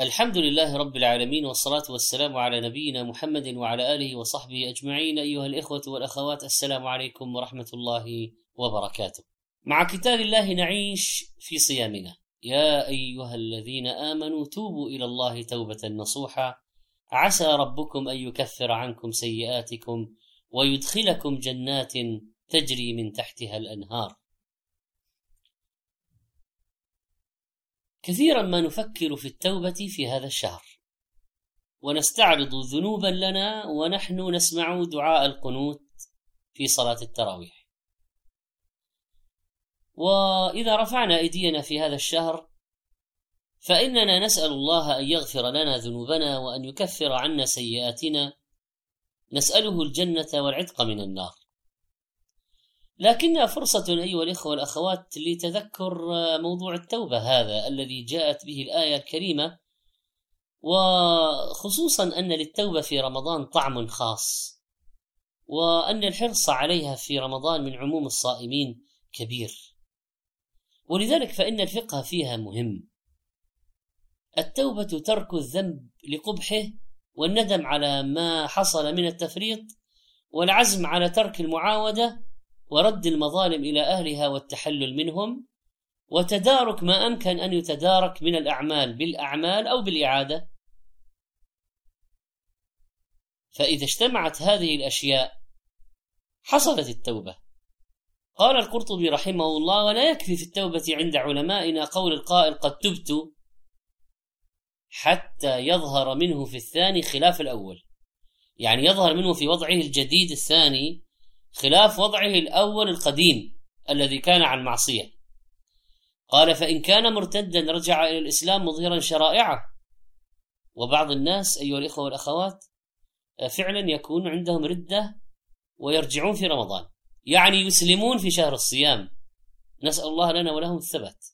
الحمد لله رب العالمين والصلاة والسلام على نبينا محمد وعلى آله وصحبه أجمعين أيها الإخوة والأخوات السلام عليكم ورحمة الله وبركاته. مع كتاب الله نعيش في صيامنا. يا أيها الذين آمنوا توبوا إلى الله توبة نصوحا عسى ربكم أن يكفر عنكم سيئاتكم ويدخلكم جنات تجري من تحتها الأنهار. كثيرا ما نفكر في التوبة في هذا الشهر. ونستعرض ذنوبا لنا ونحن نسمع دعاء القنوت في صلاة التراويح. وإذا رفعنا أيدينا في هذا الشهر فإننا نسأل الله أن يغفر لنا ذنوبنا وأن يكفر عنا سيئاتنا. نسأله الجنة والعتق من النار. لكنها فرصة أيها الإخوة والأخوات لتذكر موضوع التوبة هذا الذي جاءت به الآية الكريمة. وخصوصا أن للتوبة في رمضان طعم خاص وأن الحرص عليها في رمضان من عموم الصائمين كبير. ولذلك فإن الفقه فيها مهم. التوبة ترك الذنب لقبحه والندم على ما حصل من التفريط والعزم على ترك المعاودة ورد المظالم إلى أهلها والتحلل منهم وتدارك ما أمكن أن يتدارك من الأعمال بالأعمال أو بالإعادة. فإذا اجتمعت هذه الأشياء حصلت التوبة. قال القرطبي رحمه الله ولا يكفي في التوبة عند علمائنا قول القائل قد تبت حتى يظهر منه في الثاني خلاف الأول. يعني يظهر منه في وضعه الجديد الثاني خلاف وضعه الأول القديم الذي كان عن معصية. قال فإن كان مرتدا رجع إلى الإسلام مظهرا شرائعه. وبعض الناس أيها الإخوة والأخوات فعلا يكون عندهم ردة ويرجعون في رمضان. يعني يسلمون في شهر الصيام. نسأل الله لنا ولهم الثبات.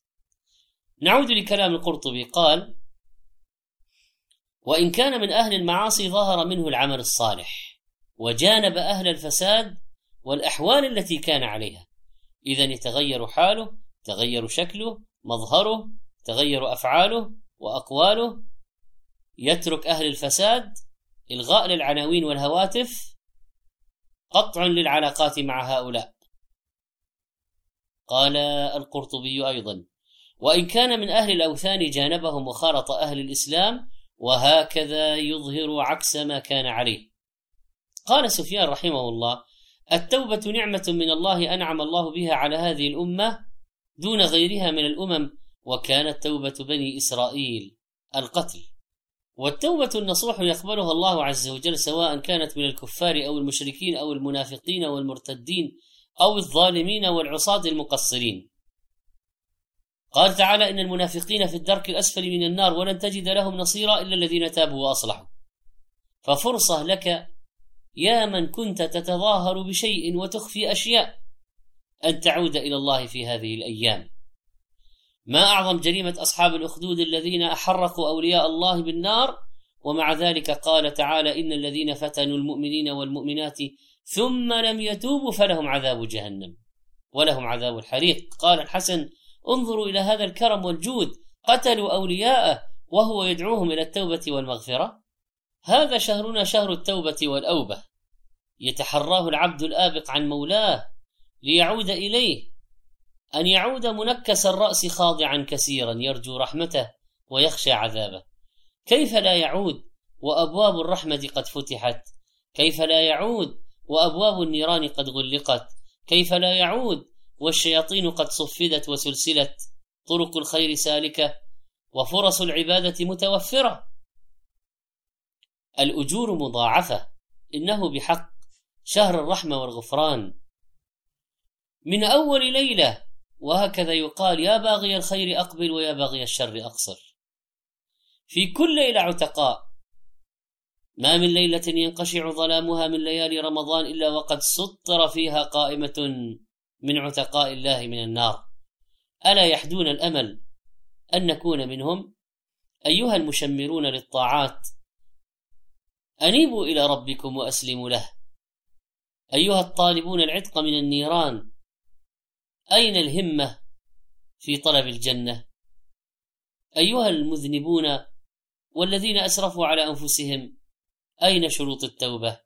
نعود لكلام القرطبي. قال وإن كان من أهل المعاصي ظهر منه العمل الصالح وجانب أهل الفساد والأحوال التي كان عليها. إذا يتغير حاله تغير شكله مظهره تغير أفعاله وأقواله. يترك أهل الفساد إلغاء للعناوين والهواتف قطع للعلاقات مع هؤلاء. قال القرطبي أيضا وإن كان من أهل الأوثان جانبهم وخالط أهل الإسلام وهكذا يظهر عكس ما كان عليه. قال سفيان رحمه الله التوبة نعمة من الله أنعم الله بها على هذه الأمة دون غيرها من الأمم وكانت توبة بني إسرائيل القتل. والتوبة النصوح يقبلها الله عز وجل سواء كانت من الكفار أو المشركين أو المنافقين والمرتدين أو الظالمين والعصاة المقصرين. قال تعالى إن المنافقين في الدرك الأسفل من النار ولن تجد لهم نصيرا إلا الذين تابوا وأصلحوا. ففرصة لك يا من كنت تتظاهر بشيء وتخفي أشياء أن تعود إلى الله في هذه الأيام. ما أعظم جريمة أصحاب الأخدود الذين أحرقوا أولياء الله بالنار ومع ذلك قال تعالى إن الذين فتنوا المؤمنين والمؤمنات ثم لم يتوبوا فلهم عذاب جهنم ولهم عذاب الحريق. قال الحسن انظروا إلى هذا الكرم والجود قتلوا أولياءه وهو يدعوهم إلى التوبة والمغفرة. هذا شهرنا شهر التوبة والأوبة. يتحراه العبد الآبق عن مولاه ليعود إليه أن يعود منكس الرأس خاضعا كثيرا يرجو رحمته ويخشى عذابه. كيف لا يعود وأبواب الرحمة قد فتحت؟ كيف لا يعود وأبواب النيران قد غلقت؟ كيف لا يعود والشياطين قد صفدت وسلسلت؟ طرق الخير سالكة وفرص العبادة متوفرة. الأجور مضاعفة. إنه بحق. شهر الرحمة والغفران. من أول ليلة. وهكذا يقال يا باغي الخير أقبل ويا باغي الشر أقصر. في كل ليلة عتقاء. ما من ليلة ينقشع ظلامها من ليالي رمضان إلا وقد سطر فيها قائمة من عتقاء الله من النار. ألا يحدون الأمل أن نكون منهم؟ أيها المشمرون للطاعات. أنيبوا إلى ربكم وأسلموا له. أيها الطالبون العتق من النيران. أين الهمة في طلب الجنة؟ أيها المذنبون والذين أسرفوا على أنفسهم أين شروط التوبة؟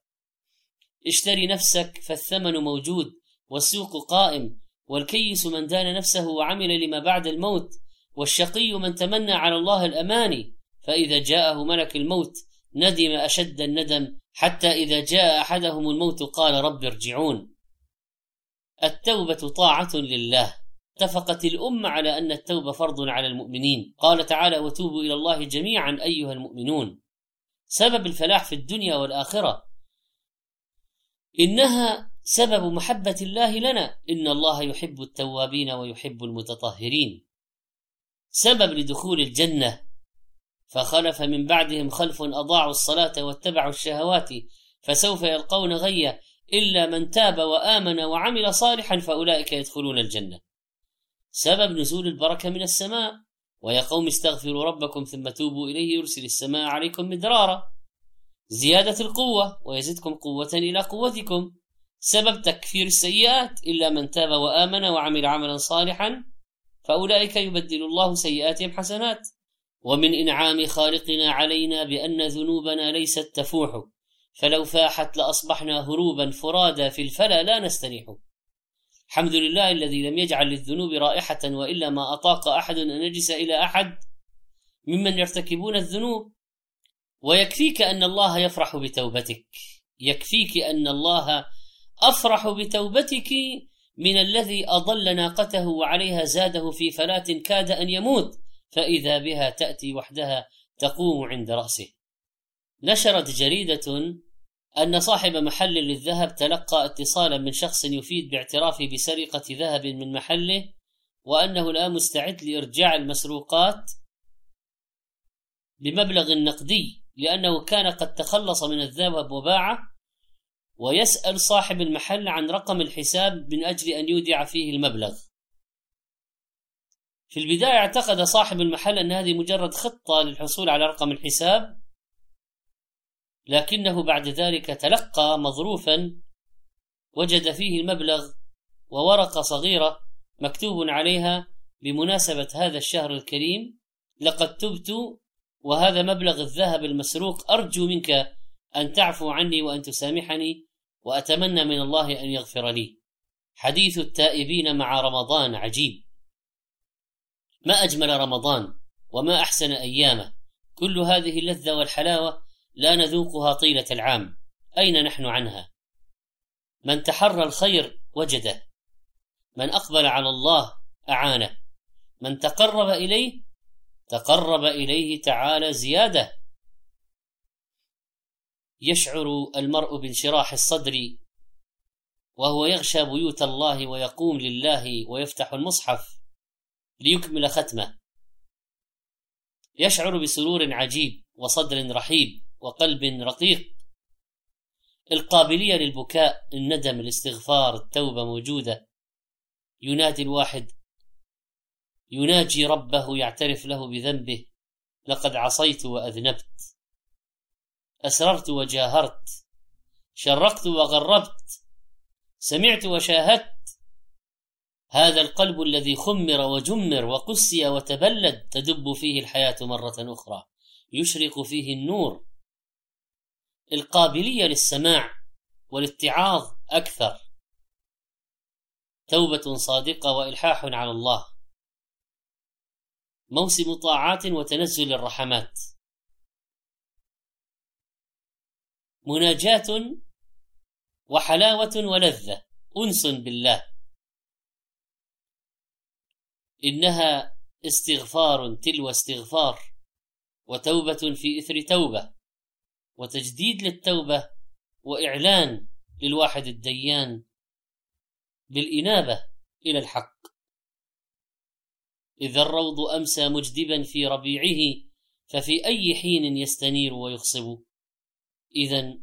اشتري نفسك فالثمن موجود والسوق قائم والكيس من دان نفسه وعمل لما بعد الموت والشقي من تمنى على الله الأماني فإذا جاءه ملك الموت ندم أشد الندم حتى إذا جاء أحدهم الموت قال رب ارجعون. التوبة طاعة لله. اتفقت الأمة على أن التوبة فرض على المؤمنين. قال تعالى وتوبوا إلى الله جميعا أيها المؤمنون. سبب الفلاح في الدنيا والآخرة. إنها سبب محبة الله لنا. إن الله يحب التوابين ويحب المتطهرين. سبب لدخول الجنة. فخلف من بعدهم خلف أضاعوا الصلاة واتبعوا الشهوات فسوف يلقون غيا إلا من تاب وآمن وعمل صالحا فأولئك يدخلون الجنة. سبب نزول البركة من السماء ويا قوم استغفروا ربكم ثم توبوا إليه يرسل السماء عليكم مدرارا. زيادة القوة ويزدكم قوة إلى قوتكم. سبب تكفير السيئات إلا من تاب وآمن وعمل عملا صالحا فأولئك يبدل الله سيئاتهم حسنات. ومن إنعام خالقنا علينا بأن ذنوبنا ليست تفوح فلو فاحت لأصبحنا هروبا فرادا في الفلا لا نستريح الحمد لله الذي لم يجعل للذنوب رائحة وإلا ما أطاق أحد أن يجلس إلى أحد ممن يرتكبون الذنوب. ويكفيك أن الله يفرح بتوبتك. يكفيك أن الله أفرح بتوبتك من الذي أضل ناقته وعليها زاده في فلاه كاد أن يموت. فإذا بها تأتي وحدها تقوم عند رأسه. نشرت جريدة أن صاحب محل للذهب تلقى اتصالا من شخص يفيد باعترافه بسرقة ذهب من محله وأنه الآن مستعد لإرجاع المسروقات بمبلغ نقدي لأنه كان قد تخلص من الذهب وباعه ويسأل صاحب المحل عن رقم الحساب من أجل أن يودع فيه المبلغ. في البداية اعتقد صاحب المحل أن هذه مجرد خطة للحصول على رقم الحساب لكنه بعد ذلك تلقى مظروفا وجد فيه المبلغ وورقة صغيرة مكتوب عليها بمناسبة هذا الشهر الكريم لقد تبت وهذا مبلغ الذهب المسروق أرجو منك أن تعفو عني وأن تسامحني وأتمنى من الله أن يغفر لي. حديث التائبين مع رمضان عجيب. ما أجمل رمضان وما أحسن أيامه. كل هذه اللذة والحلاوة لا نذوقها طيلة العام. أين نحن عنها؟ من تحرى الخير وجده. من أقبل على الله أعانه. من تقرب إليه تقرب إليه تعالى زيادة. يشعر المرء بانشراح الصدر وهو يغشى بيوت الله ويقوم لله ويفتح المصحف. ليكمل ختمه. يشعر بسرور عجيب وصدر رحيب وقلب رقيق. القابلية للبكاء الندم الاستغفار التوبة موجودة. ينادي الواحد يناجي ربه يعترف له بذنبه لقد عصيت وأذنبت. أسررت وجاهرت شرقت وغربت سمعت وشاهدت هذا القلب الذي خمر وجمر وقسي وتبلد تدب فيه الحياة مرة أخرى يشرق فيه النور. القابلية للسماع والاتعاظ أكثر. توبة صادقة وإلحاح على الله. موسم طاعات وتنزل الرحمات. مناجاة وحلاوة ولذة. أنس بالله. إنها استغفار تلو استغفار وتوبة في إثر توبة وتجديد للتوبة وإعلان للواحد الديان بالإنابة إلى الحق. إذا الروض أمسى مجدبا في ربيعه ففي أي حين يستنير ويخصب. اذا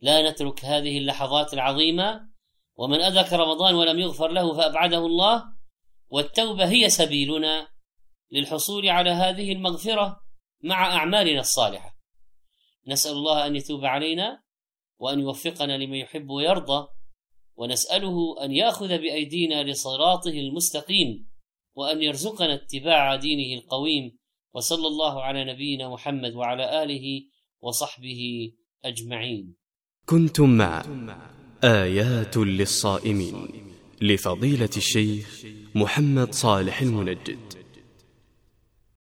لا نترك هذه اللحظات العظيمة ومن ادرك رمضان ولم يغفر له فأبعده الله والتوبة هي سبيلنا للحصول على هذه المغفرة مع أعمالنا الصالحة. نسأل الله أن يتوب علينا وأن يوفقنا لما يحب ويرضى ونسأله أن يأخذ بأيدينا لصراطه المستقيم وأن يرزقنا اتباع دينه القويم وصلى الله على نبينا محمد وعلى آله وصحبه أجمعين. كنتم مع آيات للصائمين. لفضيلة الشيخ محمد صالح المنجد.